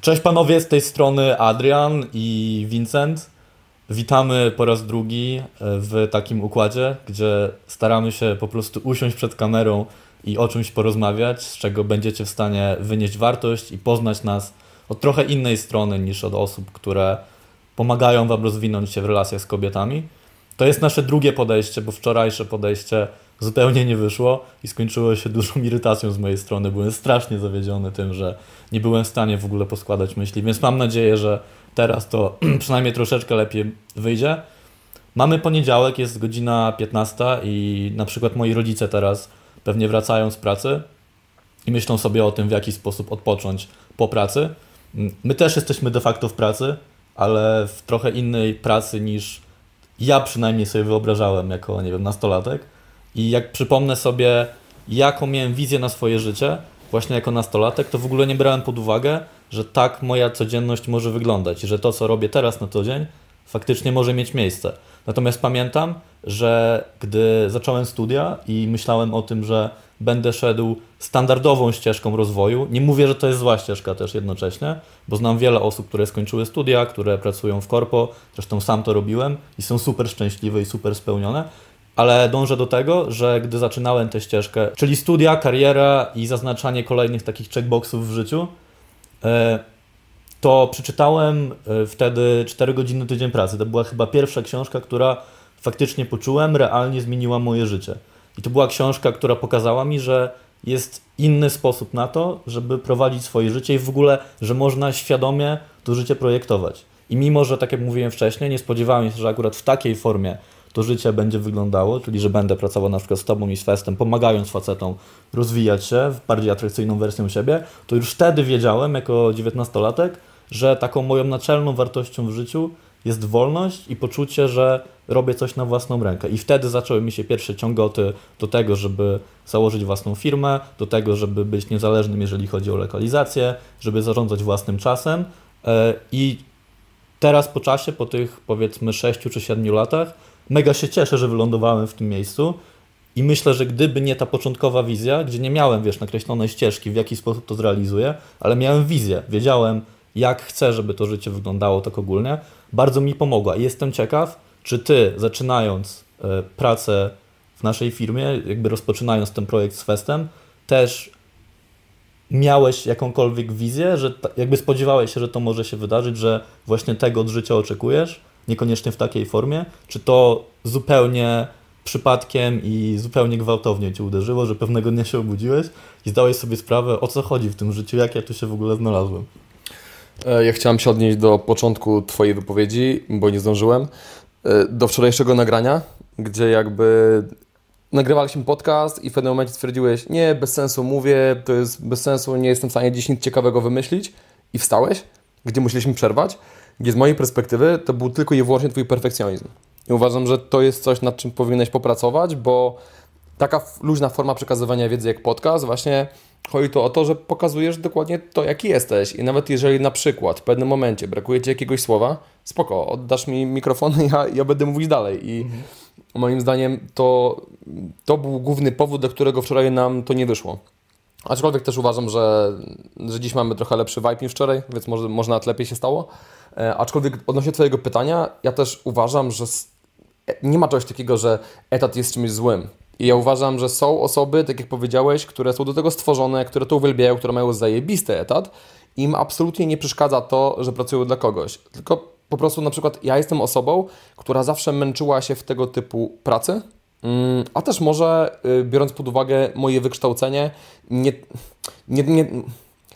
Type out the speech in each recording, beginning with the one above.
Cześć panowie, z tej strony Adrian i Vincent. Witamy po raz drugi e, w takim układzie, gdzie staramy się po prostu usiąść przed kamerą i o czymś porozmawiać, z czego będziecie w stanie wynieść wartość i poznać nas od trochę innej strony niż od osób, które pomagają Wam rozwinąć się w relacjach z kobietami. To jest nasze drugie podejście, bo wczorajsze podejście zupełnie nie wyszło i skończyło się dużą irytacją z mojej strony. Byłem strasznie zawiedziony tym, że nie byłem w stanie w ogóle poskładać myśli, więc mam nadzieję, że teraz to przynajmniej troszeczkę lepiej wyjdzie. Mamy poniedziałek, jest godzina 15 i na przykład moi rodzice teraz pewnie wracają z pracy i myślą sobie o tym, w jaki sposób odpocząć po pracy. My też jesteśmy de facto w pracy, ale w trochę innej pracy niż ja przynajmniej sobie wyobrażałem jako, nie wiem, nastolatek. I jak przypomnę sobie, jaką miałem wizję na swoje życie, właśnie jako nastolatek, to w ogóle nie brałem pod uwagę, że tak moja codzienność może wyglądać że to, co robię teraz na co dzień, faktycznie może mieć miejsce. Natomiast pamiętam, że gdy zacząłem studia i myślałem o tym, że będę szedł standardową ścieżką rozwoju, nie mówię, że to jest zła ścieżka też jednocześnie, bo znam wiele osób, które skończyły studia, które pracują w korpo, zresztą sam to robiłem i są super szczęśliwe i super spełnione, ale dążę do tego, że gdy zaczynałem tę ścieżkę, czyli studia, kariera i zaznaczanie kolejnych takich checkboxów w życiu, e, to przeczytałem e, wtedy 4 godziny tydzień pracy. To była chyba pierwsza książka, która faktycznie poczułem, realnie zmieniła moje życie. I to była książka, która pokazała mi, że jest inny sposób na to, żeby prowadzić swoje życie i w ogóle, że można świadomie to życie projektować. I mimo, że tak jak mówiłem wcześniej, nie spodziewałem się, że akurat w takiej formie to życie będzie wyglądało, czyli że będę pracował na przykład z Tobą i z Festem, pomagając facetom rozwijać się w bardziej atrakcyjną wersją siebie, to już wtedy wiedziałem, jako dziewiętnastolatek, że taką moją naczelną wartością w życiu jest wolność i poczucie, że robię coś na własną rękę. I wtedy zaczęły mi się pierwsze ciągoty do tego, żeby założyć własną firmę, do tego, żeby być niezależnym, jeżeli chodzi o lokalizację, żeby zarządzać własnym czasem. E, I teraz po czasie, po tych powiedzmy 6 czy 7 latach, mega się cieszę, że wylądowałem w tym miejscu. I myślę, że gdyby nie ta początkowa wizja, gdzie nie miałem, wiesz, nakreślonej ścieżki, w jaki sposób to zrealizuję, ale miałem wizję, wiedziałem, jak chcę, żeby to życie wyglądało tak ogólnie, bardzo mi pomogła. I jestem ciekaw, czy ty, zaczynając e, pracę w naszej firmie, jakby rozpoczynając ten projekt z Festem, też miałeś jakąkolwiek wizję, że jakby spodziewałeś się, że to może się wydarzyć, że właśnie tego od życia oczekujesz, niekoniecznie w takiej formie, czy to zupełnie przypadkiem i zupełnie gwałtownie cię uderzyło, że pewnego dnia się obudziłeś i zdałeś sobie sprawę, o co chodzi w tym życiu, jak ja tu się w ogóle znalazłem. E, ja chciałem się odnieść do początku Twojej wypowiedzi, bo nie zdążyłem. E, do wczorajszego nagrania, gdzie jakby nagrywaliśmy podcast i w pewnym momencie stwierdziłeś, nie, bez sensu mówię, to jest bez sensu, nie jestem w stanie dziś nic ciekawego wymyślić i wstałeś, gdzie musieliśmy przerwać, gdzie z mojej perspektywy to był tylko i wyłącznie Twój perfekcjonizm. I uważam, że to jest coś, nad czym powinieneś popracować, bo taka luźna forma przekazywania wiedzy jak podcast właśnie Chodzi to o to, że pokazujesz dokładnie to, jaki jesteś. I nawet jeżeli na przykład w pewnym momencie brakuje ci jakiegoś słowa, spoko, oddasz mi mikrofon i ja, ja będę mówić dalej. I mhm. moim zdaniem to, to był główny powód, dla którego wczoraj nam to nie wyszło. Aczkolwiek też uważam, że, że dziś mamy trochę lepszy vibe niż wczoraj, więc może, może nawet lepiej się stało. E, aczkolwiek odnośnie Twojego pytania, ja też uważam, że nie ma czegoś takiego, że etat jest czymś złym. I ja uważam, że są osoby, tak jak powiedziałeś, które są do tego stworzone, które to uwielbiają, które mają zajebisty etat. Im absolutnie nie przeszkadza to, że pracują dla kogoś. Tylko po prostu na przykład ja jestem osobą, która zawsze męczyła się w tego typu pracy, mm, a też może, y, biorąc pod uwagę moje wykształcenie, nie, nie, nie,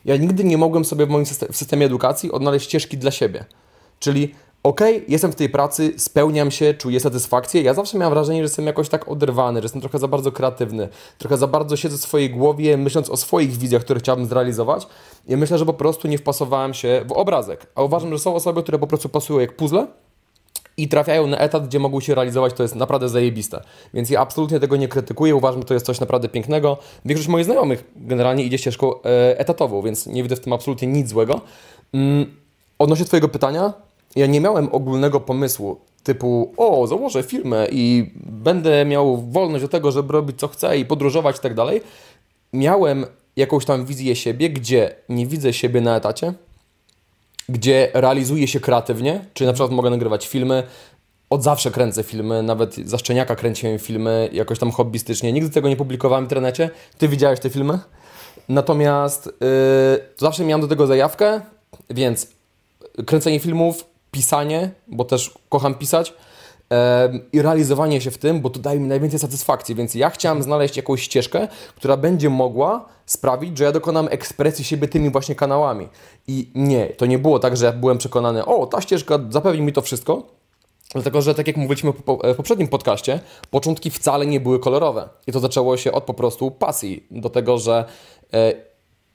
ja nigdy nie mogłem sobie w moim systemie, w systemie edukacji odnaleźć ścieżki dla siebie. Czyli ok, jestem w tej pracy, spełniam się, czuję satysfakcję. Ja zawsze miałem wrażenie, że jestem jakoś tak oderwany, że jestem trochę za bardzo kreatywny, trochę za bardzo siedzę w swojej głowie, myśląc o swoich wizjach, które chciałbym zrealizować. I myślę, że po prostu nie wpasowałem się w obrazek. A uważam, że są osoby, które po prostu pasują jak puzzle i trafiają na etat, gdzie mogą się realizować, to jest naprawdę zajebiste. Więc ja absolutnie tego nie krytykuję, uważam, że to jest coś naprawdę pięknego. Większość moich znajomych generalnie idzie ścieżką e, etatową, więc nie widzę w tym absolutnie nic złego. Mm, odnośnie Twojego pytania, ja nie miałem ogólnego pomysłu typu, o, założę firmę i będę miał wolność do tego, żeby robić co chcę i podróżować i tak dalej. Miałem jakąś tam wizję siebie, gdzie nie widzę siebie na etacie, gdzie realizuję się kreatywnie, czyli na przykład mogę nagrywać filmy, od zawsze kręcę filmy, nawet za szczeniaka kręciłem filmy, jakoś tam hobbystycznie. Nigdy tego nie publikowałem w internecie. Ty widziałeś te filmy? Natomiast yy, zawsze miałem do tego zajawkę, więc kręcenie filmów, pisanie, bo też kocham pisać i realizowanie się w tym, bo to daje mi najwięcej satysfakcji, więc ja chciałem znaleźć jakąś ścieżkę, która będzie mogła sprawić, że ja dokonam ekspresji siebie tymi właśnie kanałami. I nie, to nie było tak, że ja byłem przekonany, o, ta ścieżka zapewni mi to wszystko, Dlatego, że tak jak mówiliśmy w poprzednim podcaście, początki wcale nie były kolorowe. I to zaczęło się od po prostu pasji do tego, że e,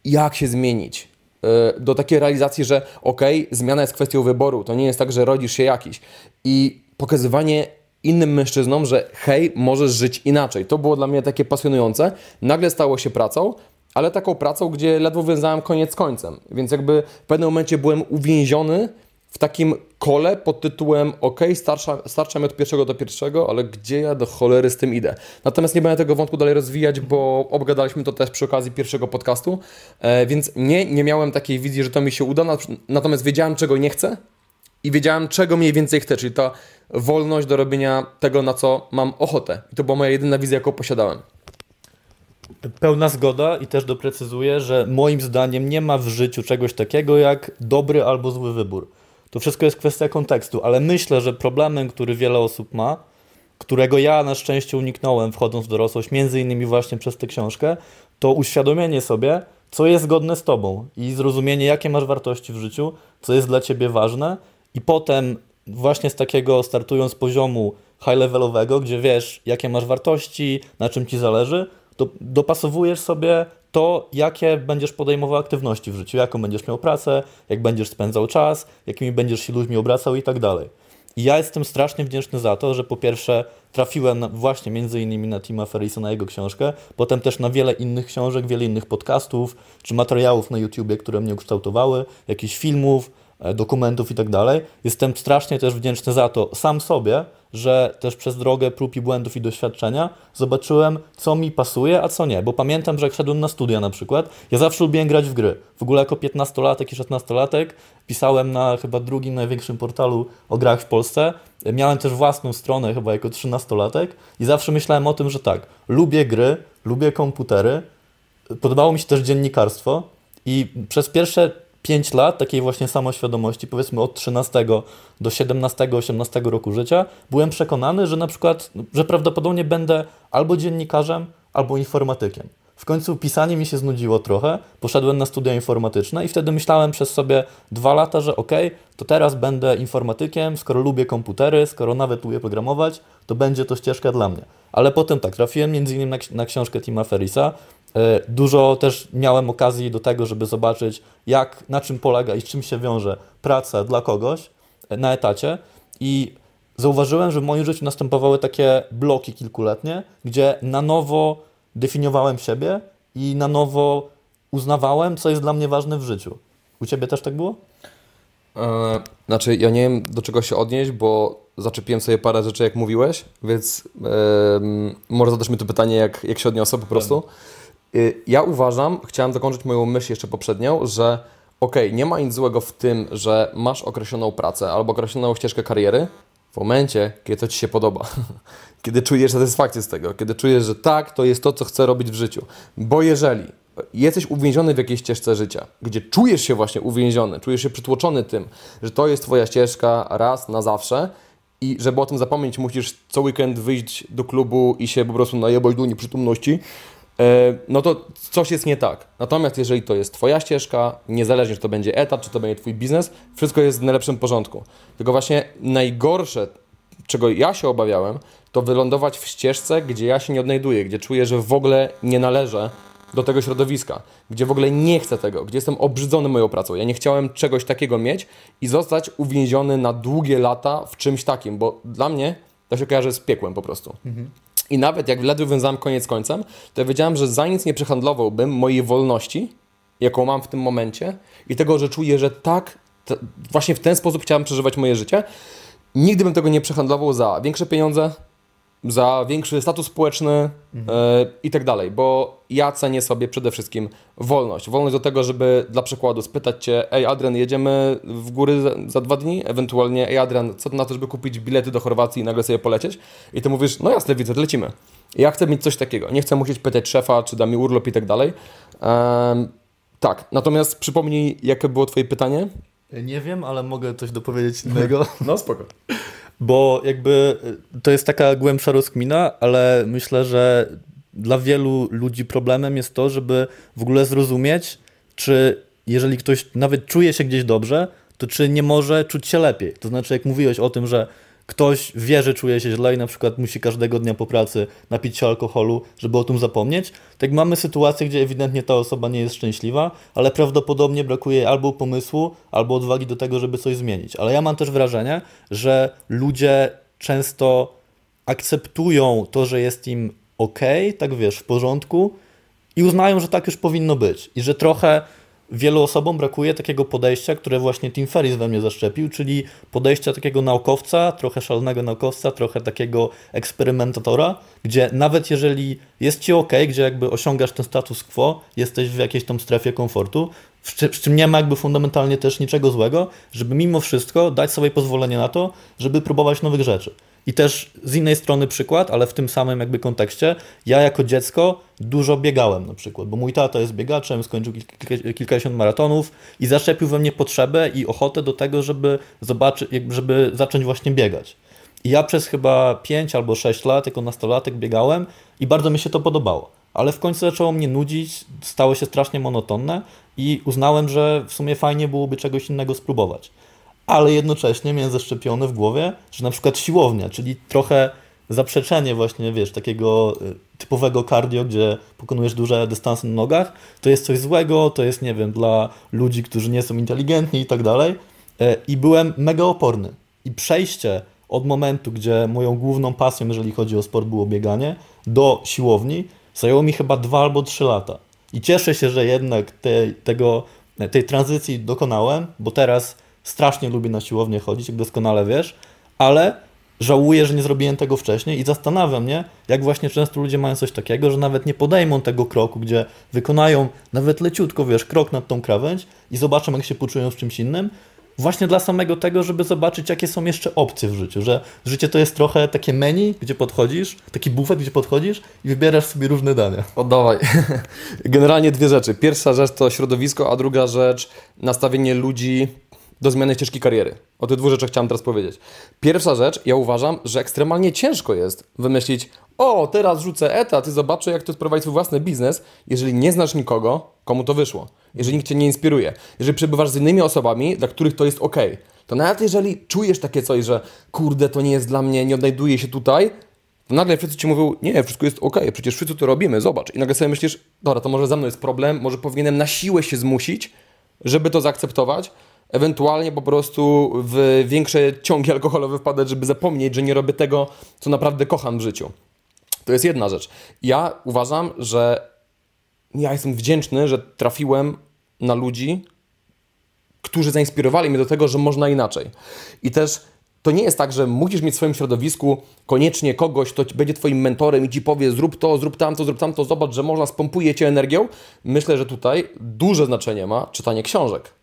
jak się zmienić. E, do takiej realizacji, że okej, okay, zmiana jest kwestią wyboru. To nie jest tak, że rodzisz się jakiś. I pokazywanie innym mężczyznom, że hej, możesz żyć inaczej. To było dla mnie takie pasjonujące. Nagle stało się pracą, ale taką pracą, gdzie ledwo wiązałem koniec z końcem. Więc jakby w pewnym momencie byłem uwięziony w takim kole pod tytułem OK, starcza, starcza mi od pierwszego do pierwszego, ale gdzie ja do cholery z tym idę? Natomiast nie będę tego wątku dalej rozwijać, bo obgadaliśmy to też przy okazji pierwszego podcastu, e, więc nie, nie miałem takiej wizji, że to mi się uda, natomiast wiedziałem, czego nie chcę i wiedziałem, czego mniej więcej chcę, czyli ta wolność do robienia tego, na co mam ochotę. I to była moja jedyna wizja, jaką posiadałem. Pełna zgoda i też doprecyzuję, że moim zdaniem nie ma w życiu czegoś takiego jak dobry albo zły wybór to wszystko jest kwestia kontekstu, ale myślę, że problemem, który wiele osób ma, którego ja na szczęście uniknąłem wchodząc w dorosłość, między innymi właśnie przez tę książkę, to uświadomienie sobie, co jest zgodne z tobą i zrozumienie, jakie masz wartości w życiu, co jest dla ciebie ważne i potem właśnie z takiego startując poziomu high levelowego, gdzie wiesz, jakie masz wartości, na czym ci zależy, to dopasowujesz sobie to, jakie będziesz podejmował aktywności w życiu, jaką będziesz miał pracę, jak będziesz spędzał czas, jakimi będziesz się ludźmi obracał i tak dalej. I ja jestem strasznie wdzięczny za to, że po pierwsze trafiłem właśnie między innymi na Tima Ferrisa, na jego książkę, potem też na wiele innych książek, wiele innych podcastów, czy materiałów na YouTubie, które mnie ukształtowały, jakichś filmów, dokumentów i tak dalej. Jestem strasznie też wdzięczny za to sam sobie, że też przez drogę prób i błędów i doświadczenia zobaczyłem, co mi pasuje, a co nie. Bo pamiętam, że jak szedłem na studia na przykład, ja zawsze lubiłem grać w gry. W ogóle jako 15-latek i 16-latek pisałem na chyba drugim największym portalu o grach w Polsce. Miałem też własną stronę chyba jako 13-latek i zawsze myślałem o tym, że tak, lubię gry, lubię komputery, podobało mi się też dziennikarstwo i przez pierwsze 5 lat takiej właśnie samoświadomości, powiedzmy od 13 do 17-18 roku życia, byłem przekonany, że na przykład, że prawdopodobnie będę albo dziennikarzem, albo informatykiem. W końcu pisanie mi się znudziło trochę, poszedłem na studia informatyczne i wtedy myślałem przez sobie dwa lata, że ok, to teraz będę informatykiem, skoro lubię komputery, skoro nawet lubię programować, to będzie to ścieżka dla mnie. Ale potem tak, trafiłem między innymi na, na książkę Tima Ferrisa, dużo też miałem okazji do tego, żeby zobaczyć, jak, na czym polega i z czym się wiąże praca dla kogoś e, na etacie. I zauważyłem, że w moim życiu następowały takie bloki kilkuletnie, gdzie na nowo definiowałem siebie i na nowo uznawałem, co jest dla mnie ważne w życiu. U ciebie też tak było? Eee, znaczy, ja nie wiem do czego się odnieść, bo zaczepiłem sobie parę rzeczy, jak mówiłeś, więc e, może zadasz mi to pytanie, jak, jak się odniosę po prostu. Y, ja uważam, chciałem zakończyć moją myśl jeszcze poprzednią, że okej, okay, nie ma nic złego w tym, że masz określoną pracę albo określoną ścieżkę kariery w momencie, kiedy to Ci się podoba. kiedy czujesz satysfakcję z tego, kiedy czujesz, że tak, to jest to, co chcę robić w życiu. Bo jeżeli jesteś uwięziony w jakiejś ścieżce życia, gdzie czujesz się właśnie uwięziony, czujesz się przytłoczony tym, że to jest Twoja ścieżka raz na zawsze i żeby o tym zapomnieć, musisz co weekend wyjść do klubu i się po prostu najebać do nieprzytomności, no to coś jest nie tak. Natomiast jeżeli to jest Twoja ścieżka, niezależnie czy to będzie etat, czy to będzie Twój biznes, wszystko jest w najlepszym porządku. Tylko właśnie najgorsze, czego ja się obawiałem, to wylądować w ścieżce, gdzie ja się nie odnajduję, gdzie czuję, że w ogóle nie należę do tego środowiska, gdzie w ogóle nie chcę tego, gdzie jestem obrzydzony moją pracą. Ja nie chciałem czegoś takiego mieć i zostać uwięziony na długie lata w czymś takim, bo dla mnie to się kojarzy z piekłem po prostu. Mhm. I nawet jak ledwo wiązałem koniec końcem, to ja wiedziałem, że za nic nie przehandlowałbym mojej wolności, jaką mam w tym momencie i tego, że czuję, że tak, właśnie w ten sposób chciałem przeżywać moje życie. Nigdy bym tego nie przehandlował za większe pieniądze, za większy status społeczny Mhm. e, i tak dalej, bo ja cenię sobie przede wszystkim wolność. Wolność do tego, żeby dla przykładu spytać Cię, ej Adrian, jedziemy w góry za, za dwa dni? Ewentualnie, ej Adrian, co na to, żeby kupić bilety do Chorwacji i nagle sobie polecieć? I Ty mówisz, no jasne, widzę, lecimy. Ja chcę mieć coś takiego. Nie chcę musieć pytać szefa, czy da mi urlop i tak dalej. Em, tak, natomiast przypomnij, jakie było Twoje pytanie? Nie wiem, ale mogę coś dopowiedzieć innego. No spoko. Bo jakby y, to jest taka głębsza rozkmina, ale myślę, że dla wielu ludzi problemem jest to, żeby w ogóle zrozumieć, czy jeżeli ktoś nawet czuje się gdzieś dobrze, to czy nie może czuć się lepiej. To znaczy, jak mówiłeś o tym, że ktoś wie, że czuje się źle i na przykład musi każdego dnia po pracy napić się alkoholu, żeby o tym zapomnieć, tak mamy sytuację, gdzie ewidentnie ta osoba nie jest szczęśliwa, ale prawdopodobnie brakuje albo pomysłu, albo odwagi do tego, żeby coś zmienić. Ale ja mam też wrażenie, że ludzie często akceptują to, że jest im ok, tak wiesz, w porządku i uznają, że tak już powinno być. I że trochę wielu osobom brakuje takiego podejścia, które właśnie Tim Ferriss we mnie zaszczepił, czyli podejścia takiego naukowca, trochę szalonego naukowca, trochę takiego eksperymentatora, gdzie nawet jeżeli jest ci ok, gdzie jakby osiągasz ten status quo, jesteś w jakiejś tam strefie komfortu, w czym, nie ma jakby fundamentalnie też niczego złego, żeby mimo wszystko dać sobie pozwolenie na to, żeby próbować nowych rzeczy. I też z innej strony przykład, ale w tym samym jakby kontekście, ja jako dziecko dużo biegałem na przykład, bo mój tata jest biegaczem, skończył kilka, kilkadziesiąt maratonów i zaszczepił we mnie potrzebę i ochotę do tego, żeby zobaczyć, żeby zacząć właśnie biegać. I ja przez chyba 5 albo 6 lat jako nastolatek biegałem i bardzo mi się to podobało. Ale w końcu zaczęło mnie nudzić, stało się strasznie monotonne i uznałem, że w sumie fajnie byłoby czegoś innego spróbować ale jednocześnie miałem zaszczepione w głowie, że na przykład siłownia, czyli trochę zaprzeczenie właśnie, wiesz, takiego y, typowego cardio, gdzie pokonujesz duże dystanse na nogach, to jest coś złego, to jest, nie wiem, dla ludzi, którzy nie są inteligentni i tak dalej. E, I byłem mega oporny. I przejście od momentu, gdzie moją główną pasją, jeżeli chodzi o sport, było bieganie, do siłowni, zajęło mi chyba dwa albo trzy lata. I cieszę się, że jednak tej, tego, tej tranzycji dokonałem, bo teraz strasznie lubię na siłownię chodzić, jak doskonale wiesz, ale żałuję, że nie zrobiłem tego wcześniej i zastanawia mnie, jak właśnie często ludzie mają coś takiego, że nawet nie podejmą tego kroku, gdzie wykonają nawet leciutko, wiesz, krok nad tą krawędź i zobaczą, jak się poczują z czymś innym, właśnie dla samego tego, żeby zobaczyć, jakie są jeszcze opcje w życiu, że życie to jest trochę takie menu, gdzie podchodzisz, taki bufet, gdzie podchodzisz i wybierasz sobie różne dania. Oddawaj. Generalnie dwie rzeczy. Pierwsza rzecz to środowisko, a druga rzecz nastawienie ludzi do zmiany ścieżki kariery. O tych dwóch rzeczach chciałem teraz powiedzieć. Pierwsza rzecz, ja uważam, że ekstremalnie ciężko jest wymyślić, o, teraz rzucę etat i zobaczę, jak to sprowadzić swój własny biznes, jeżeli nie znasz nikogo, komu to wyszło. Jeżeli nikt Cię nie inspiruje. Jeżeli przebywasz z innymi osobami, dla których to jest ok. To nawet jeżeli czujesz takie coś, że kurde, to nie jest dla mnie, nie odnajduję się tutaj, to nagle wszyscy Ci mówią, nie, wszystko jest ok, przecież wszyscy to robimy, zobacz. I nagle sobie myślisz, dobra, to może ze mną jest problem, może powinienem na siłę się zmusić, żeby to zaakceptować, ewentualnie po prostu w większe ciągi alkoholowe wpadać, żeby zapomnieć, że nie robię tego, co naprawdę kocham w życiu. To jest jedna rzecz. Ja uważam, że ja jestem wdzięczny, że trafiłem na ludzi, którzy zainspirowali mnie do tego, że można inaczej. I też to nie jest tak, że musisz mieć w swoim środowisku koniecznie kogoś, kto będzie twoim mentorem i ci powie zrób to, zrób tamto, zrób tamto, zobacz, że można, spompuje cię energią. Myślę, że tutaj duże znaczenie ma czytanie książek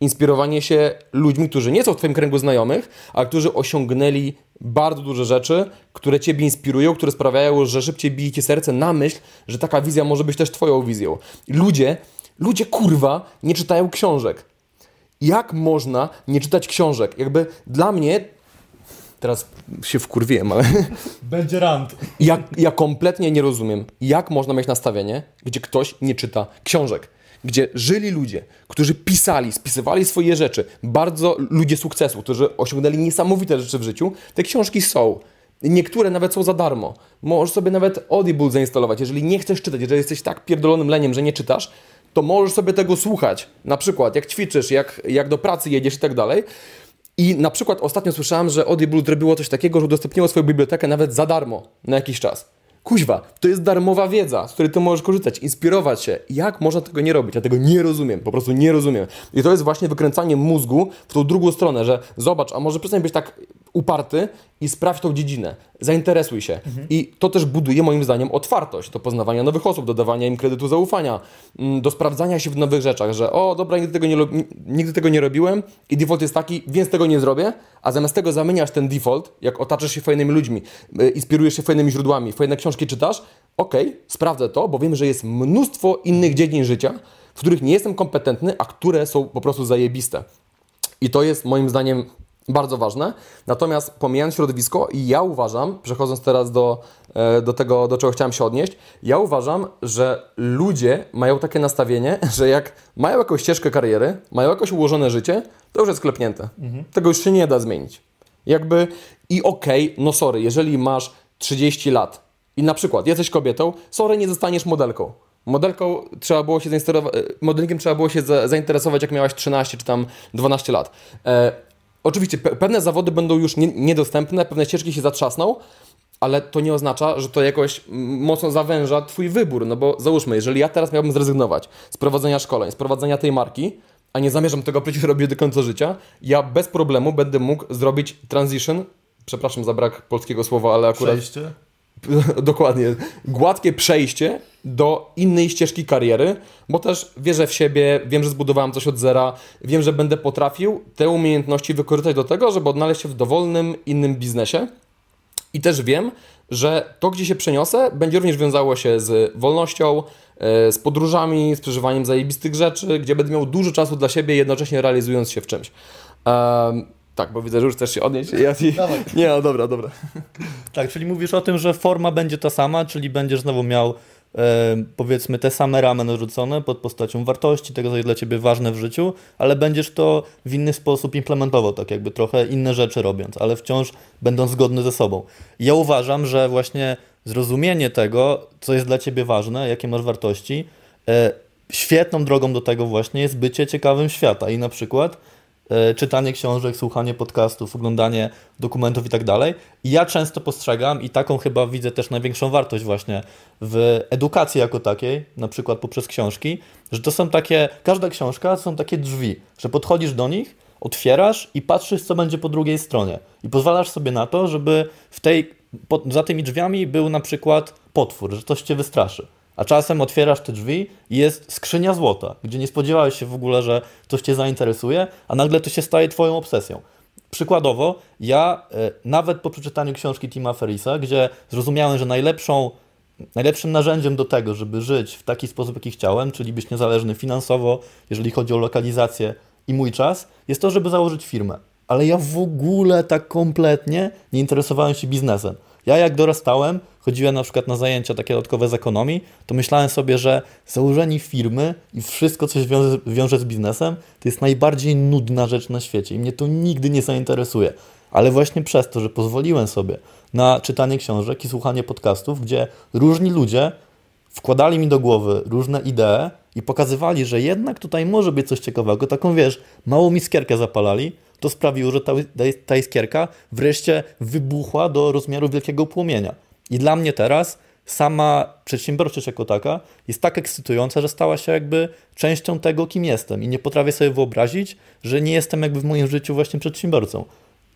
inspirowanie się ludźmi, którzy nie są w Twoim kręgu znajomych, a którzy osiągnęli bardzo duże rzeczy, które Ciebie inspirują, które sprawiają, że szybciej bije Ci serce na myśl, że taka wizja może być też Twoją wizją. Ludzie, ludzie kurwa nie czytają książek. Jak można nie czytać książek? Jakby dla mnie, teraz się wkurwiłem, ale Będzie rant. ja, ja kompletnie nie rozumiem, jak można mieć nastawienie, gdzie ktoś nie czyta książek gdzie żyli ludzie, którzy pisali, spisywali swoje rzeczy, bardzo ludzie sukcesu, którzy osiągnęli niesamowite rzeczy w życiu, te książki są. Niektóre nawet są za darmo. Możesz sobie nawet Audible zainstalować. Jeżeli nie chcesz czytać, jeżeli jesteś tak pierdolonym leniem, że nie czytasz, to możesz sobie tego słuchać. Na przykład jak ćwiczysz, jak, jak do pracy jedziesz i tak dalej. I na przykład ostatnio słyszałem, że Audible zrobiło coś takiego, że udostępniło swoją bibliotekę nawet za darmo na jakiś czas. Kuźwa, to jest darmowa wiedza, z której ty możesz korzystać, inspirować się. Jak można tego nie robić? Ja tego nie rozumiem, po prostu nie rozumiem. I to jest właśnie wykręcanie mózgu w tą drugą stronę, że zobacz, a może przestań być tak uparty i sprawdź tą dziedzinę, zainteresuj się. Mhm. I to też buduje moim zdaniem otwartość do poznawania nowych osób, do dawania im kredytu zaufania, mm, do sprawdzania się w nowych rzeczach, że o dobra, nigdy tego nie, nigdy tego nie robiłem i default jest taki, więc tego nie zrobię, a zamiast tego zamieniasz ten default, jak otaczasz się fajnymi ludźmi, y, inspirujesz się fajnymi źródłami, fajne książki czytasz, okej, okay, sprawdzę to, bo wiem, że jest mnóstwo innych dziedzin życia, w których nie jestem kompetentny, a które są po prostu zajebiste. I to jest moim zdaniem bardzo ważne. Natomiast pomijając środowisko, ja uważam, przechodząc teraz do, e, do tego, do czego chciałem się odnieść, ja uważam, że ludzie mają takie nastawienie, że jak mają jakąś ścieżkę kariery, mają jakoś ułożone życie, to już jest klepnięte. Mhm. Tego już się nie da zmienić. Jakby i okej, okay, no sorry, jeżeli masz 30 lat i na przykład jesteś kobietą, sorry, nie zostaniesz modelką. Modelką trzeba było się zainteresować, e, modelkiem trzeba było się zainteresować jak miałaś 13 czy tam 12 lat. E, Oczywiście pe pewne zawody będą już nie, niedostępne, pewne ścieżki się zatrzasną, ale to nie oznacza, że to jakoś mocno zawęża Twój wybór. No bo załóżmy, jeżeli ja teraz miałbym zrezygnować z prowadzenia szkoleń, z prowadzenia tej marki, a nie zamierzam tego przecież robić do końca życia, ja bez problemu będę mógł zrobić transition. Przepraszam za brak polskiego słowa, ale akurat. Przejście? dokładnie, gładkie przejście do innej ścieżki kariery, bo też wierzę w siebie, wiem, że zbudowałem coś od zera, wiem, że będę potrafił te umiejętności wykorzystać do tego, żeby odnaleźć się w dowolnym innym biznesie. I też wiem, że to, gdzie się przeniosę, będzie również wiązało się z wolnością, e, z podróżami, z przeżywaniem zajebistych rzeczy, gdzie będę miał dużo czasu dla siebie, jednocześnie realizując się w czymś. Tak, bo widzę, że już chcesz się odnieść. Ja ci... Nie, no dobra, dobra. tak, czyli mówisz o tym, że forma będzie ta sama, czyli będziesz znowu miał e, powiedzmy te same ramy narzucone pod postacią wartości, tego co jest dla Ciebie ważne w życiu, ale będziesz to w inny sposób implementował, tak jakby trochę inne rzeczy robiąc, ale wciąż będąc zgodny ze sobą. Ja uważam, że właśnie zrozumienie tego, co jest dla Ciebie ważne, jakie masz wartości, e, świetną drogą do tego właśnie jest bycie ciekawym świata i na przykład czytanie książek, słuchanie podcastów, oglądanie dokumentów i tak dalej. I ja często postrzegam i taką chyba widzę też największą wartość właśnie w edukacji jako takiej, na przykład poprzez książki, że to są takie, każda książka są takie drzwi, że podchodzisz do nich, otwierasz i patrzysz, co będzie po drugiej stronie. I pozwalasz sobie na to, żeby w tej, za tymi drzwiami był na przykład potwór, że coś cię wystraszy. A czasem otwierasz te drzwi i jest skrzynia złota, gdzie nie spodziewałeś się w ogóle, że coś cię zainteresuje, a nagle to się staje twoją obsesją. Przykładowo, ja e, nawet po przeczytaniu książki Tima Ferrisa, gdzie zrozumiałem, że najlepszą, najlepszym narzędziem do tego, żeby żyć w taki sposób, jaki chciałem, czyli być niezależny finansowo, jeżeli chodzi o lokalizację i mój czas, jest to, żeby założyć firmę. Ale ja w ogóle tak kompletnie nie interesowałem się biznesem. Ja jak dorastałem, chodziłem na przykład na zajęcia takie dodatkowe z ekonomii, to myślałem sobie, że założenie firmy i wszystko, co się wiąże, wiąże z biznesem, to jest najbardziej nudna rzecz na świecie i mnie to nigdy nie zainteresuje. Ale właśnie przez to, że pozwoliłem sobie na czytanie książek i słuchanie podcastów, gdzie różni ludzie wkładali mi do głowy różne idee i pokazywali, że jednak tutaj może być coś ciekawego, taką wiesz, małą miskierkę zapalali, to sprawiło, że ta, ta iskierka wreszcie wybuchła do rozmiaru wielkiego płomienia. I dla mnie teraz sama przedsiębiorczość jako taka jest tak ekscytująca, że stała się jakby częścią tego, kim jestem. I nie potrafię sobie wyobrazić, że nie jestem jakby w moim życiu właśnie przedsiębiorcą.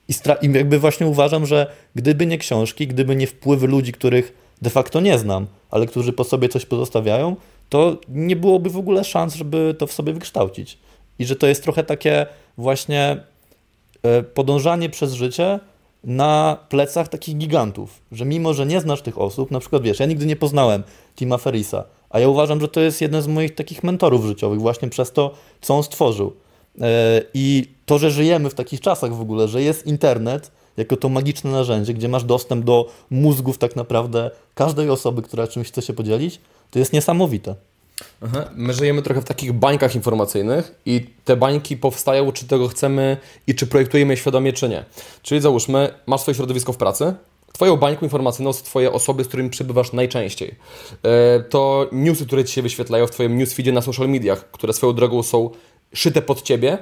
I, I jakby właśnie uważam, że gdyby nie książki, gdyby nie wpływy ludzi, których de facto nie znam, ale którzy po sobie coś pozostawiają, to nie byłoby w ogóle szans, żeby to w sobie wykształcić. I że to jest trochę takie właśnie E, podążanie przez życie na plecach takich gigantów, że mimo, że nie znasz tych osób, na przykład wiesz, ja nigdy nie poznałem Tima Ferrisa, a ja uważam, że to jest jeden z moich takich mentorów życiowych właśnie przez to, co on stworzył. E, I to, że żyjemy w takich czasach w ogóle, że jest internet jako to magiczne narzędzie, gdzie masz dostęp do mózgów tak naprawdę każdej osoby, która czymś chce się podzielić, to jest niesamowite. My żyjemy trochę w takich bańkach informacyjnych i te bańki powstają, czy tego chcemy i czy projektujemy świadomie, czy nie. Czyli załóżmy, masz swoje środowisko w pracy, Twoją bańką informacyjną są Twoje osoby, z którymi przebywasz najczęściej. E, to newsy, które Ci się wyświetlają w Twoim newsfeedzie na social mediach, które swoją drogą są szyte pod Ciebie,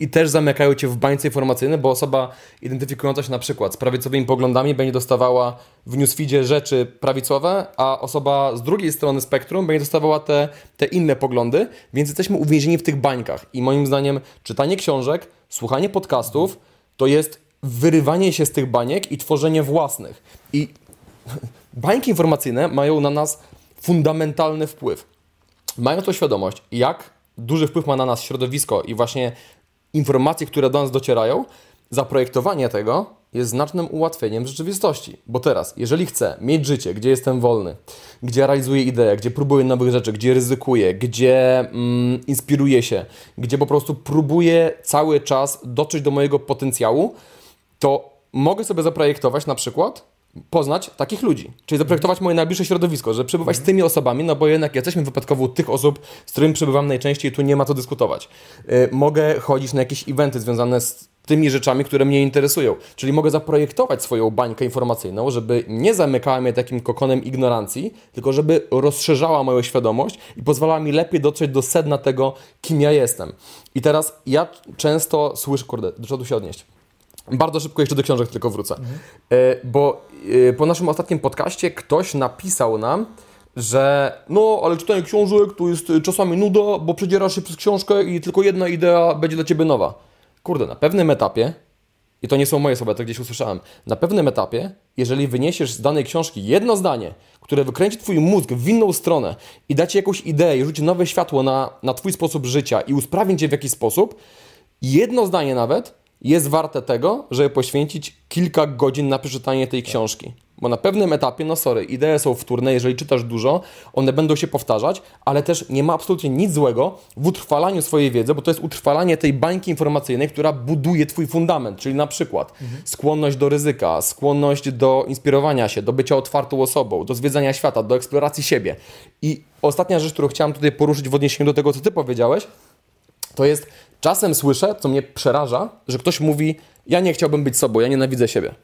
i też zamykają cię w bańce informacyjnej, bo osoba identyfikująca się na przykład z prawicowymi poglądami będzie dostawała w newsfeedzie rzeczy prawicowe, a osoba z drugiej strony spektrum będzie dostawała te, te inne poglądy, więc jesteśmy uwięzieni w tych bańkach. I moim zdaniem czytanie książek, słuchanie podcastów to jest wyrywanie się z tych baniek i tworzenie własnych. I bańki informacyjne mają na nas fundamentalny wpływ. Mają to świadomość, jak duży wpływ ma na nas środowisko i właśnie informacje, które do nas docierają, zaprojektowanie tego jest znacznym ułatwieniem rzeczywistości. Bo teraz, jeżeli chcę mieć życie, gdzie jestem wolny, gdzie realizuję ideę, gdzie próbuję nowych rzeczy, gdzie ryzykuję, gdzie mm, inspiruję się, gdzie po prostu próbuję cały czas dotrzeć do mojego potencjału, to mogę sobie zaprojektować na przykład poznać takich ludzi, czyli zaprojektować moje najbliższe środowisko, że przebywać z tymi osobami, no bo jednak jesteśmy wypadkowo tych osób, z którymi przebywam najczęściej, tu nie ma co dyskutować. Yy, mogę chodzić na jakieś eventy związane z tymi rzeczami, które mnie interesują. Czyli mogę zaprojektować swoją bańkę informacyjną, żeby nie zamykała mnie takim kokonem ignorancji, tylko żeby rozszerzała moją świadomość i pozwalała mi lepiej dotrzeć do sedna tego, kim ja jestem. I teraz ja często słyszę, kurde, do czego tu się odnieść? Bardzo szybko jeszcze do książek tylko wrócę. Mhm. Bo e, po naszym ostatnim podcaście ktoś napisał nam, że no, ale czytanie książek to jest czasami nuda, bo przedzierasz się przez książkę i tylko jedna idea będzie dla Ciebie nowa. Kurde, na pewnym etapie, i to nie są moje słowa, to gdzieś usłyszałem, na pewnym etapie, jeżeli wyniesiesz z danej książki jedno zdanie, które wykręci Twój mózg w inną stronę i da Ci jakąś ideę i rzuci nowe światło na, na Twój sposób życia i usprawni Cię w jakiś sposób, jedno zdanie nawet jest warte tego, żeby poświęcić kilka godzin na przeczytanie tej książki. Bo na pewnym etapie, no sorry, idee są wtórne, jeżeli czytasz dużo, one będą się powtarzać, ale też nie ma absolutnie nic złego w utrwalaniu swojej wiedzy, bo to jest utrwalanie tej bańki informacyjnej, która buduje Twój fundament, czyli na przykład mhm. skłonność do ryzyka, skłonność do inspirowania się, do bycia otwartą osobą, do zwiedzania świata, do eksploracji siebie. I ostatnia rzecz, którą chciałem tutaj poruszyć w odniesieniu do tego, co Ty powiedziałeś, to jest czasem słyszę, co mnie przeraża, że ktoś mówi: Ja nie chciałbym być sobą, ja nienawidzę siebie.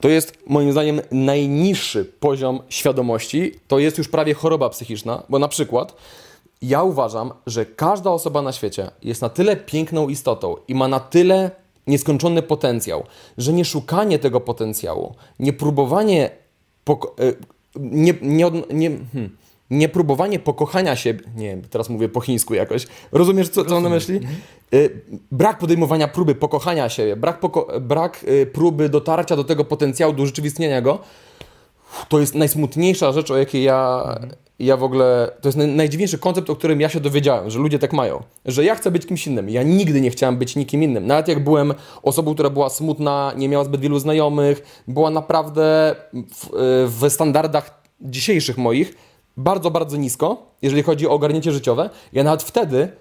To jest moim zdaniem najniższy poziom świadomości. To jest już prawie choroba psychiczna, bo na przykład ja uważam, że każda osoba na świecie jest na tyle piękną istotą i ma na tyle nieskończony potencjał, że nie szukanie tego potencjału, nie próbowanie. E, nie, nie, nie, hmm, nie próbowanie pokochania się, nie wiem, teraz mówię po chińsku jakoś, rozumiesz co, co on na myśli? Mhm. Y, brak podejmowania próby pokochania siebie, brak, poko brak y, próby dotarcia do tego potencjału, do urzeczywistnienia go, to jest najsmutniejsza rzecz, o jakiej ja, mhm. ja w ogóle, to jest najdziwniejszy koncept, o którym ja się dowiedziałem, że ludzie tak mają, że ja chcę być kimś innym. Ja nigdy nie chciałem być nikim innym. Nawet jak byłem osobą, która była smutna, nie miała zbyt wielu znajomych, była naprawdę w, y, w standardach dzisiejszych moich, bardzo, bardzo nisko, jeżeli chodzi o ogarnięcie życiowe. Ja nawet wtedy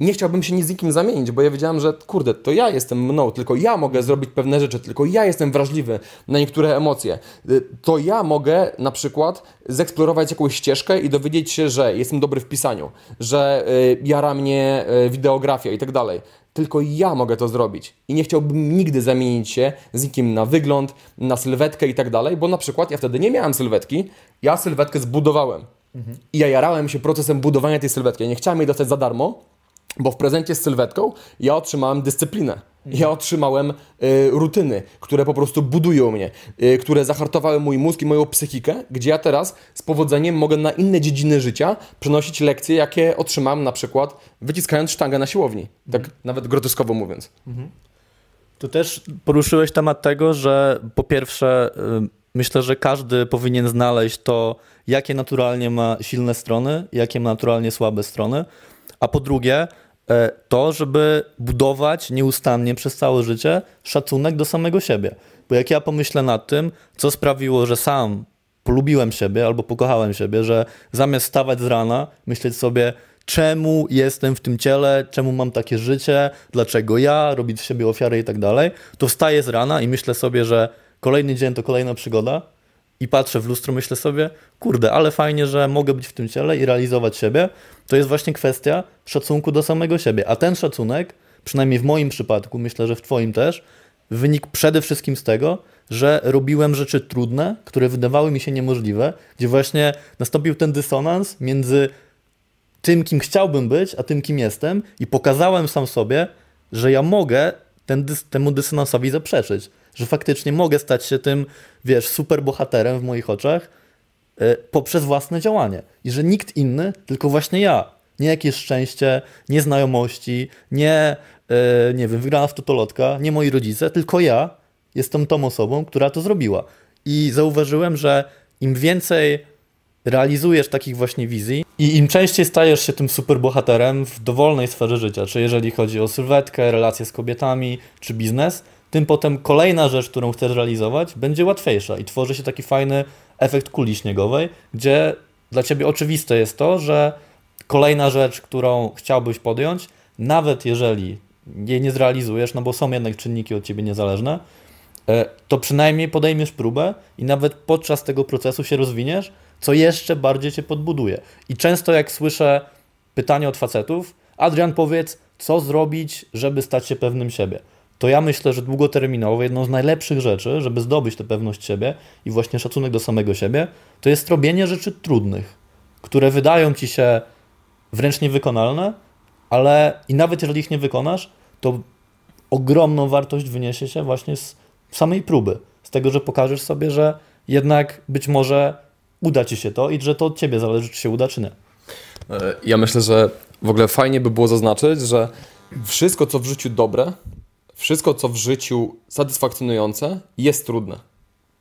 nie chciałbym się nic z nikim zamienić, bo ja wiedziałem, że kurde, to ja jestem mną, tylko ja mogę zrobić pewne rzeczy, tylko ja jestem wrażliwy na niektóre emocje. Y, to ja mogę na przykład zeksplorować jakąś ścieżkę i dowiedzieć się, że jestem dobry w pisaniu, że y, jara mnie y, wideografia i tak dalej. Tylko ja mogę to zrobić. I nie chciałbym nigdy zamienić się z nikim na wygląd, na sylwetkę i tak dalej, bo na przykład ja wtedy nie miałem sylwetki, ja sylwetkę zbudowałem. I ja jarałem się procesem budowania tej sylwetki. Ja nie chciałem jej dostać za darmo, bo w prezencie z sylwetką ja otrzymałem dyscyplinę. Ja otrzymałem y, rutyny, które po prostu budują mnie, y, które zahartowały mój mózg i moją psychikę, gdzie ja teraz z powodzeniem mogę na inne dziedziny życia przenosić lekcje, jakie otrzymałem na przykład wyciskając sztangę na siłowni. Tak mhm. nawet groteskowo mówiąc. Mhm. Tu też poruszyłeś temat tego, że po pierwsze y, myślę, że każdy powinien znaleźć to, jakie naturalnie ma silne strony, jakie ma naturalnie słabe strony, a po drugie, e, to, żeby budować nieustannie przez całe życie szacunek do samego siebie. Bo jak ja pomyślę nad tym, co sprawiło, że sam polubiłem siebie albo pokochałem siebie, że zamiast stawać z rana, myśleć sobie, czemu jestem w tym ciele, czemu mam takie życie, dlaczego ja, robić z siebie ofiary i tak dalej, to wstaję z rana i myślę sobie, że kolejny dzień to kolejna przygoda i patrzę w lustro, myślę sobie, kurde, ale fajnie, że mogę być w tym ciele i realizować siebie. To jest właśnie kwestia szacunku do samego siebie. A ten szacunek, przynajmniej w moim przypadku, myślę, że w Twoim też, wynikł przede wszystkim z tego, że robiłem rzeczy trudne, które wydawały mi się niemożliwe, gdzie właśnie nastąpił ten dysonans między tym, kim chciałbym być, a tym, kim jestem, i pokazałem sam sobie, że ja mogę ten, temu dysonansowi zaprzeczyć że faktycznie mogę stać się tym, wiesz, super bohaterem w moich oczach yy, poprzez własne działanie. I że nikt inny, tylko właśnie ja. Nie jakieś szczęście, nie znajomości, nie e, nie wiem, wygrana w totolotka, nie moi rodzice, tylko ja jestem tą osobą, która to zrobiła. I zauważyłem, że im więcej realizujesz takich właśnie wizji i im częściej stajesz się tym superbohaterem w dowolnej sferze życia, czy jeżeli chodzi o sylwetkę, relacje z kobietami, czy biznes, tym potem kolejna rzecz, którą chcesz realizować, będzie łatwiejsza i tworzy się taki fajny efekt kuli śniegowej, gdzie dla ciebie oczywiste jest to, że kolejna rzecz, którą chciałbyś podjąć, nawet jeżeli jej nie zrealizujesz, no bo są jednak czynniki od ciebie niezależne, e, to przynajmniej podejmiesz próbę i nawet podczas tego procesu się rozwiniesz, co jeszcze bardziej cię podbuduje. I często jak słyszę pytanie od facetów, Adrian powiedz, co zrobić, żeby stać się pewnym siebie to ja myślę, że długoterminowo jedną z najlepszych rzeczy, żeby zdobyć tę pewność siebie i właśnie szacunek do samego siebie, to jest robienie rzeczy trudnych, które wydają ci się wręcz niewykonalne, ale i nawet jeżeli ich nie wykonasz, to ogromną wartość wyniesie się właśnie z samej próby, z tego, że pokażesz sobie, że jednak być może uda ci się to i że to od ciebie zależy, czy się uda, czy nie. E, ja myślę, że w ogóle fajnie by było zaznaczyć, że wszystko, co w życiu dobre, wszystko, co w życiu satysfakcjonujące, jest trudne.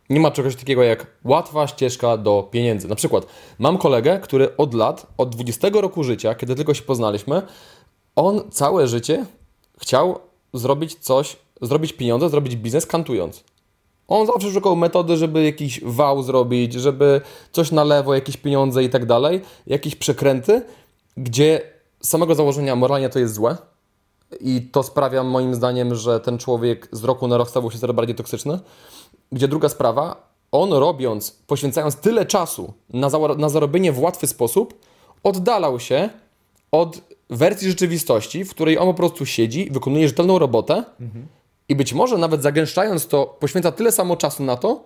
Nie ma czegoś takiego jak łatwa ścieżka do pieniędzy. Na przykład, mam kolegę, który od lat, od 20 roku życia, kiedy tylko się poznaliśmy, on całe życie chciał zrobić coś, zrobić pieniądze, zrobić biznes kantując. On zawsze szukał metody, żeby jakiś wał zrobić, żeby coś na lewo, jakieś pieniądze i tak dalej, jakieś przekręty, gdzie z samego założenia moralnie to jest złe, i to sprawia moim zdaniem, że ten człowiek z roku na rok stawał się coraz bardziej toksyczny. Gdzie druga sprawa, on robiąc, poświęcając tyle czasu na, na zarobienie w łatwy sposób, oddalał się od wersji rzeczywistości, w której on po prostu siedzi, wykonuje rzetelną robotę mhm. i być może nawet zagęszczając to, poświęca tyle samo czasu na to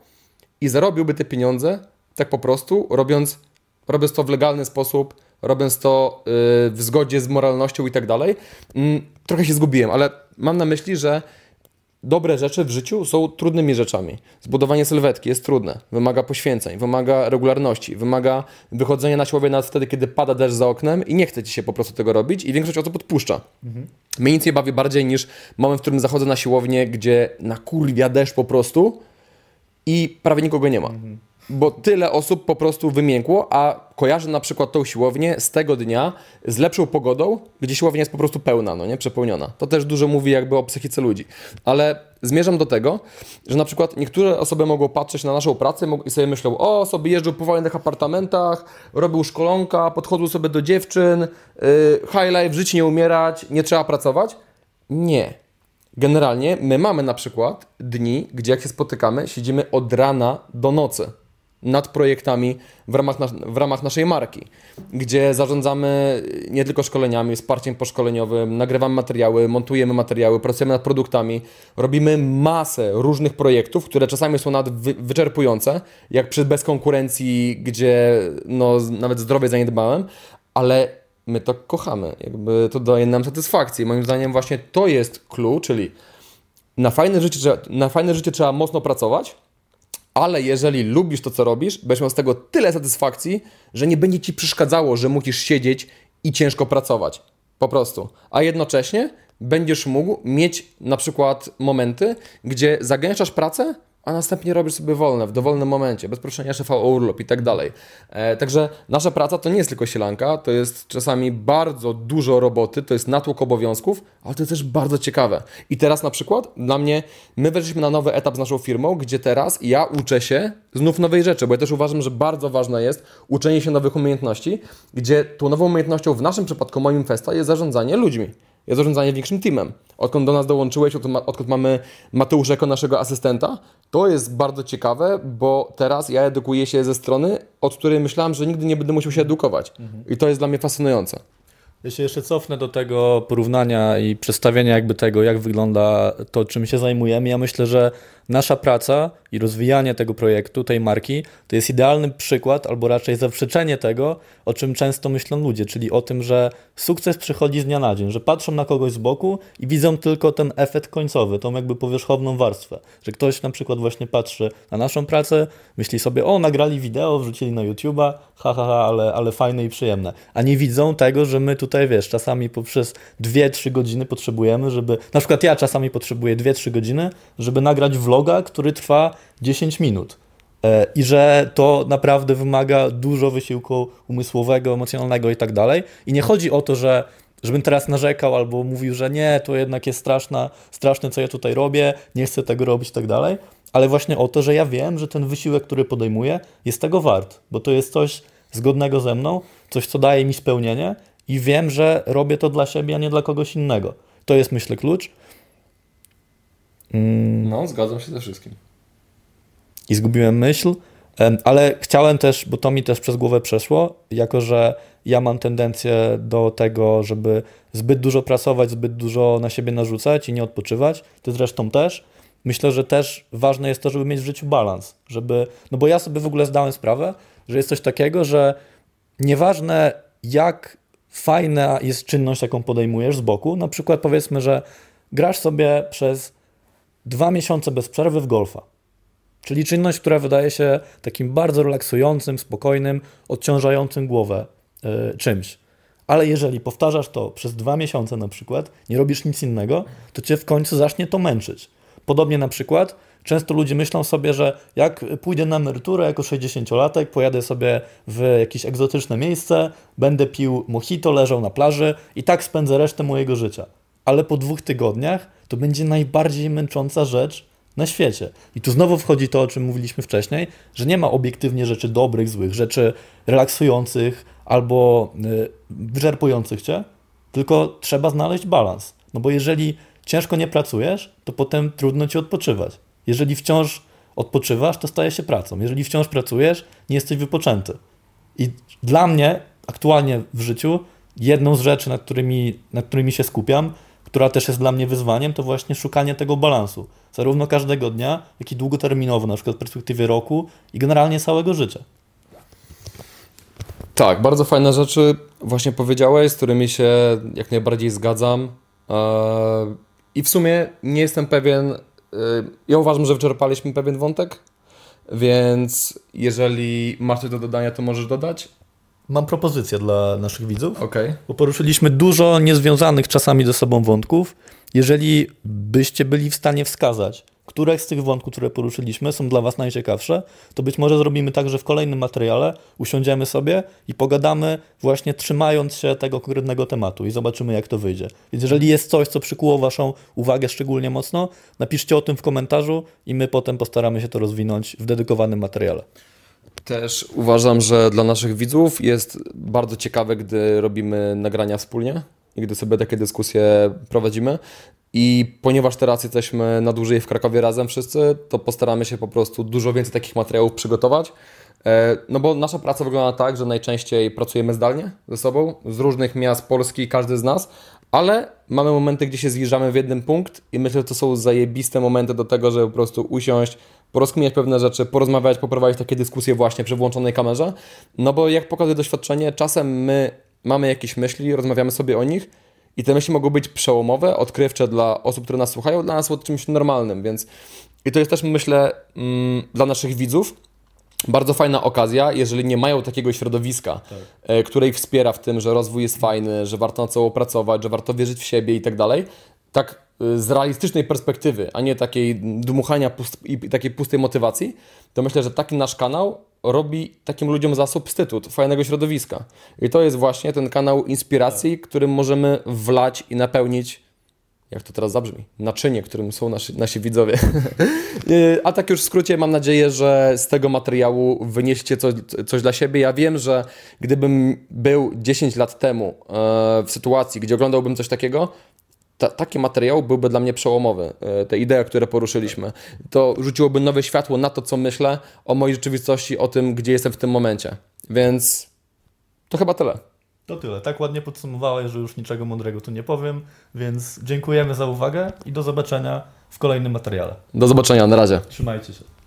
i zarobiłby te pieniądze tak po prostu, robiąc, robiąc to w legalny sposób, robiąc to y, w zgodzie z moralnością i tak dalej. Mm, trochę się zgubiłem, ale mam na myśli, że dobre rzeczy w życiu są trudnymi rzeczami. Zbudowanie sylwetki jest trudne, wymaga poświęceń, wymaga regularności, wymaga wychodzenia na siłownię nawet wtedy, kiedy pada deszcz za oknem i nie chce ci się po prostu tego robić i większość osób odpuszcza. Mhm. Mnie nic nie bawi bardziej niż moment, w którym zachodzę na siłownię, gdzie na kurwia deszcz po prostu i prawie nikogo nie ma. Mhm bo tyle osób po prostu wymiękło, a kojarzę na przykład tą siłownię z tego dnia z lepszą pogodą, gdzie siłownia jest po prostu pełna, no nie, przepełniona. To też dużo mówi jakby o psychice ludzi. Ale zmierzam do tego, że na przykład niektóre osoby mogą patrzeć na naszą pracę i sobie myślą, o, sobie jeżdżą po wolnych apartamentach, robią szkolonka, podchodzą sobie do dziewczyn, yy, high life, żyć nie umierać, nie trzeba pracować. Nie. Generalnie my mamy na przykład dni, gdzie jak się spotykamy, siedzimy od rana do nocy nad projektami w ramach, w ramach naszej marki, gdzie zarządzamy nie tylko szkoleniami, wsparciem poszkoleniowym, nagrywamy materiały, montujemy materiały, pracujemy nad produktami, robimy masę różnych projektów, które czasami są wy, wyczerpujące, jak przy bez konkurencji, gdzie no, nawet zdrowie zaniedbałem, ale my to kochamy, jakby to daje nam satysfakcję. Moim zdaniem właśnie to jest clue, czyli na fajne życie, na fajne życie trzeba mocno pracować, ale jeżeli lubisz to, co robisz, będziesz miał z tego tyle satysfakcji, że nie będzie ci przeszkadzało, że musisz siedzieć i ciężko pracować. Po prostu. A jednocześnie będziesz mógł mieć na przykład momenty, gdzie zagęszczasz pracę, a następnie robisz sobie wolne w dowolnym momencie, bez proszenia szefa o urlop i tak dalej. E, także nasza praca to nie jest tylko sielanka, to jest czasami bardzo dużo roboty, to jest natłok obowiązków, ale to jest też bardzo ciekawe. I teraz na przykład dla mnie, my weszliśmy na nowy etap z naszą firmą, gdzie teraz ja uczę się znów nowej rzeczy, bo ja też uważam, że bardzo ważne jest uczenie się nowych umiejętności, gdzie tą nową umiejętnością w naszym przypadku, moim Festa, jest zarządzanie ludźmi jest zarządzanie większym teamem. Odkąd do nas dołączyłeś, odkąd mamy Mateusza jako naszego asystenta, to jest bardzo ciekawe, bo teraz ja edukuję się ze strony, od której myślałem, że nigdy nie będę musiał się edukować. Mhm. I to jest dla mnie fascynujące. Ja się jeszcze cofnę do tego porównania i przedstawienia jakby tego, jak wygląda to, czym się zajmujemy. Ja myślę, że nasza praca i rozwijanie tego projektu, tej marki, to jest idealny przykład, albo raczej zaprzeczenie tego, o czym często myślą ludzie, czyli o tym, że sukces przychodzi z dnia na dzień, że patrzą na kogoś z boku i widzą tylko ten efekt końcowy, tą jakby powierzchowną warstwę. Że ktoś na przykład właśnie patrzy na naszą pracę, myśli sobie, o, nagrali wideo, wrzucili na YouTube'a, ha, ha, ha, ale, ale fajne i przyjemne. A nie widzą tego, że my tutaj wiesz, czasami poprzez 2-3 godziny potrzebujemy, żeby, na przykład ja czasami potrzebuję 2-3 godziny, żeby nagrać vloga, który trwa 10 minut. E, I że to naprawdę wymaga dużo wysiłku umysłowego, emocjonalnego i tak dalej. I nie chodzi o to, że żebym teraz narzekał albo mówił, że nie, to jednak jest straszna, straszne, co ja tutaj robię, nie chcę tego robić i tak dalej, ale właśnie o to, że ja wiem, że ten wysiłek, który podejmuję, jest tego wart, bo to jest coś zgodnego ze mną, coś, co daje mi spełnienie i wiem, że robię to dla siebie, a nie dla kogoś innego. To jest, myślę, klucz. Mm. No, zgadzam się ze wszystkim. I zgubiłem myśl, ale chciałem też, bo to mi też przez głowę przeszło, jako że ja mam tendencję do tego, żeby zbyt dużo pracować, zbyt dużo na siebie narzucać i nie odpoczywać. Ty zresztą też. Myślę, że też ważne jest to, żeby mieć w życiu balans, żeby, no bo ja sobie w ogóle zdałem sprawę, że jest coś takiego, że nieważne jak fajna jest czynność, jaką podejmujesz z boku, na przykład powiedzmy, że grasz sobie przez dwa miesiące bez przerwy w golfa. Czyli czynność, która wydaje się takim bardzo relaksującym, spokojnym, odciążającym głowę yy, czymś. Ale jeżeli powtarzasz to przez dwa miesiące na przykład, nie robisz nic innego, to cię w końcu zacznie to męczyć. Podobnie na przykład, często ludzie myślą sobie, że jak pójdę na emeryturę jako 60-latek, pojadę sobie w jakieś egzotyczne miejsce, będę pił mojito, leżał na plaży i tak spędzę resztę mojego życia. Ale po dwóch tygodniach to będzie najbardziej męcząca rzecz na świecie. I tu znowu wchodzi to, o czym mówiliśmy wcześniej, że nie ma obiektywnie rzeczy dobrych, złych, rzeczy relaksujących albo y, wyczerpujących cię, tylko trzeba znaleźć balans. No bo jeżeli ciężko nie pracujesz, to potem trudno ci odpoczywać. Jeżeli wciąż odpoczywasz, to staje się pracą. Jeżeli wciąż pracujesz, nie jesteś wypoczęty. I dla mnie aktualnie w życiu jedną z rzeczy, nad którymi, nad którymi się skupiam, która też jest dla mnie wyzwaniem, to właśnie szukanie tego balansu. Zarówno każdego dnia, jak i długoterminowo, na przykład w perspektywie roku i generalnie całego życia. Tak, bardzo fajne rzeczy właśnie powiedziałeś, z którymi się jak najbardziej zgadzam. Eee, I w sumie nie jestem pewien, e, ja uważam, że wyczerpaliśmy pewien wątek, więc jeżeli masz coś do dodania, to możesz dodać. Mam propozycję dla naszych widzów. Okay. Bo poruszyliśmy dużo niezwiązanych czasami ze sobą wątków. Jeżeli byście byli w stanie wskazać, które z tych wątków, które poruszyliśmy, są dla Was najciekawsze, to być może zrobimy tak, że w kolejnym materiale usiądziemy sobie i pogadamy właśnie trzymając się tego konkretnego tematu i zobaczymy, jak to wyjdzie. Więc jeżeli jest coś, co przykuło Waszą uwagę szczególnie mocno, napiszcie o tym w komentarzu i my potem postaramy się to rozwinąć w dedykowanym materiale. Też uważam, że dla naszych widzów jest bardzo ciekawe, gdy robimy nagrania wspólnie i gdy sobie takie dyskusje prowadzimy. I ponieważ teraz jesteśmy na dłużej w Krakowie razem wszyscy, to postaramy się po prostu dużo więcej takich materiałów przygotować. E, no bo nasza praca wygląda tak, że najczęściej pracujemy zdalnie ze sobą, z różnych miast Polski, każdy z nas, ale mamy momenty, gdzie się zjeżdżamy w jeden punkt i myślę, że to są zajebiste momenty do tego, żeby po prostu usiąść, porozkminiać pewne rzeczy, porozmawiać, poprowadzić takie dyskusje właśnie przy włączonej kamerze. No bo jak pokazuje doświadczenie, czasem my mamy jakieś myśli, rozmawiamy sobie o nich i te myśli mogą być przełomowe, odkrywcze dla osób, które nas słuchają, dla nas są czymś normalnym, więc i to jest też myślę mm, dla naszych widzów bardzo fajna okazja, jeżeli nie mają takiego środowiska, tak. E, które ich wspiera w tym, że rozwój jest fajny, że warto na co pracować, że warto wierzyć w siebie i tak dalej, tak z realistycznej perspektywy, a nie takiej dmuchania pust i takiej pustej motywacji, to myślę, że taki nasz kanał robi takim ludziom za substytut fajnego środowiska. I to jest właśnie ten kanał inspiracji, tak. którym możemy wlać i napełnić jak to teraz zabrzmi, naczynie, którym są nasi, nasi widzowie. Y, a tak już w skrócie mam nadzieję, że z tego materiału wynieście coś, coś dla siebie. Ja wiem, że gdybym był 10 lat temu e, w sytuacji, gdzie oglądałbym coś takiego, ta, taki materiał byłby dla mnie przełomowy. E, te idee, które poruszyliśmy, to rzuciłoby nowe światło na to, co myślę o mojej rzeczywistości, o tym, gdzie jestem w tym momencie. Więc to chyba tyle. To tyle. Tak ładnie podsumowałeś, że już niczego mądrego tu nie powiem, więc dziękujemy za uwagę i do zobaczenia w kolejnym materiale. Do zobaczenia, na razie. Trzymajcie się.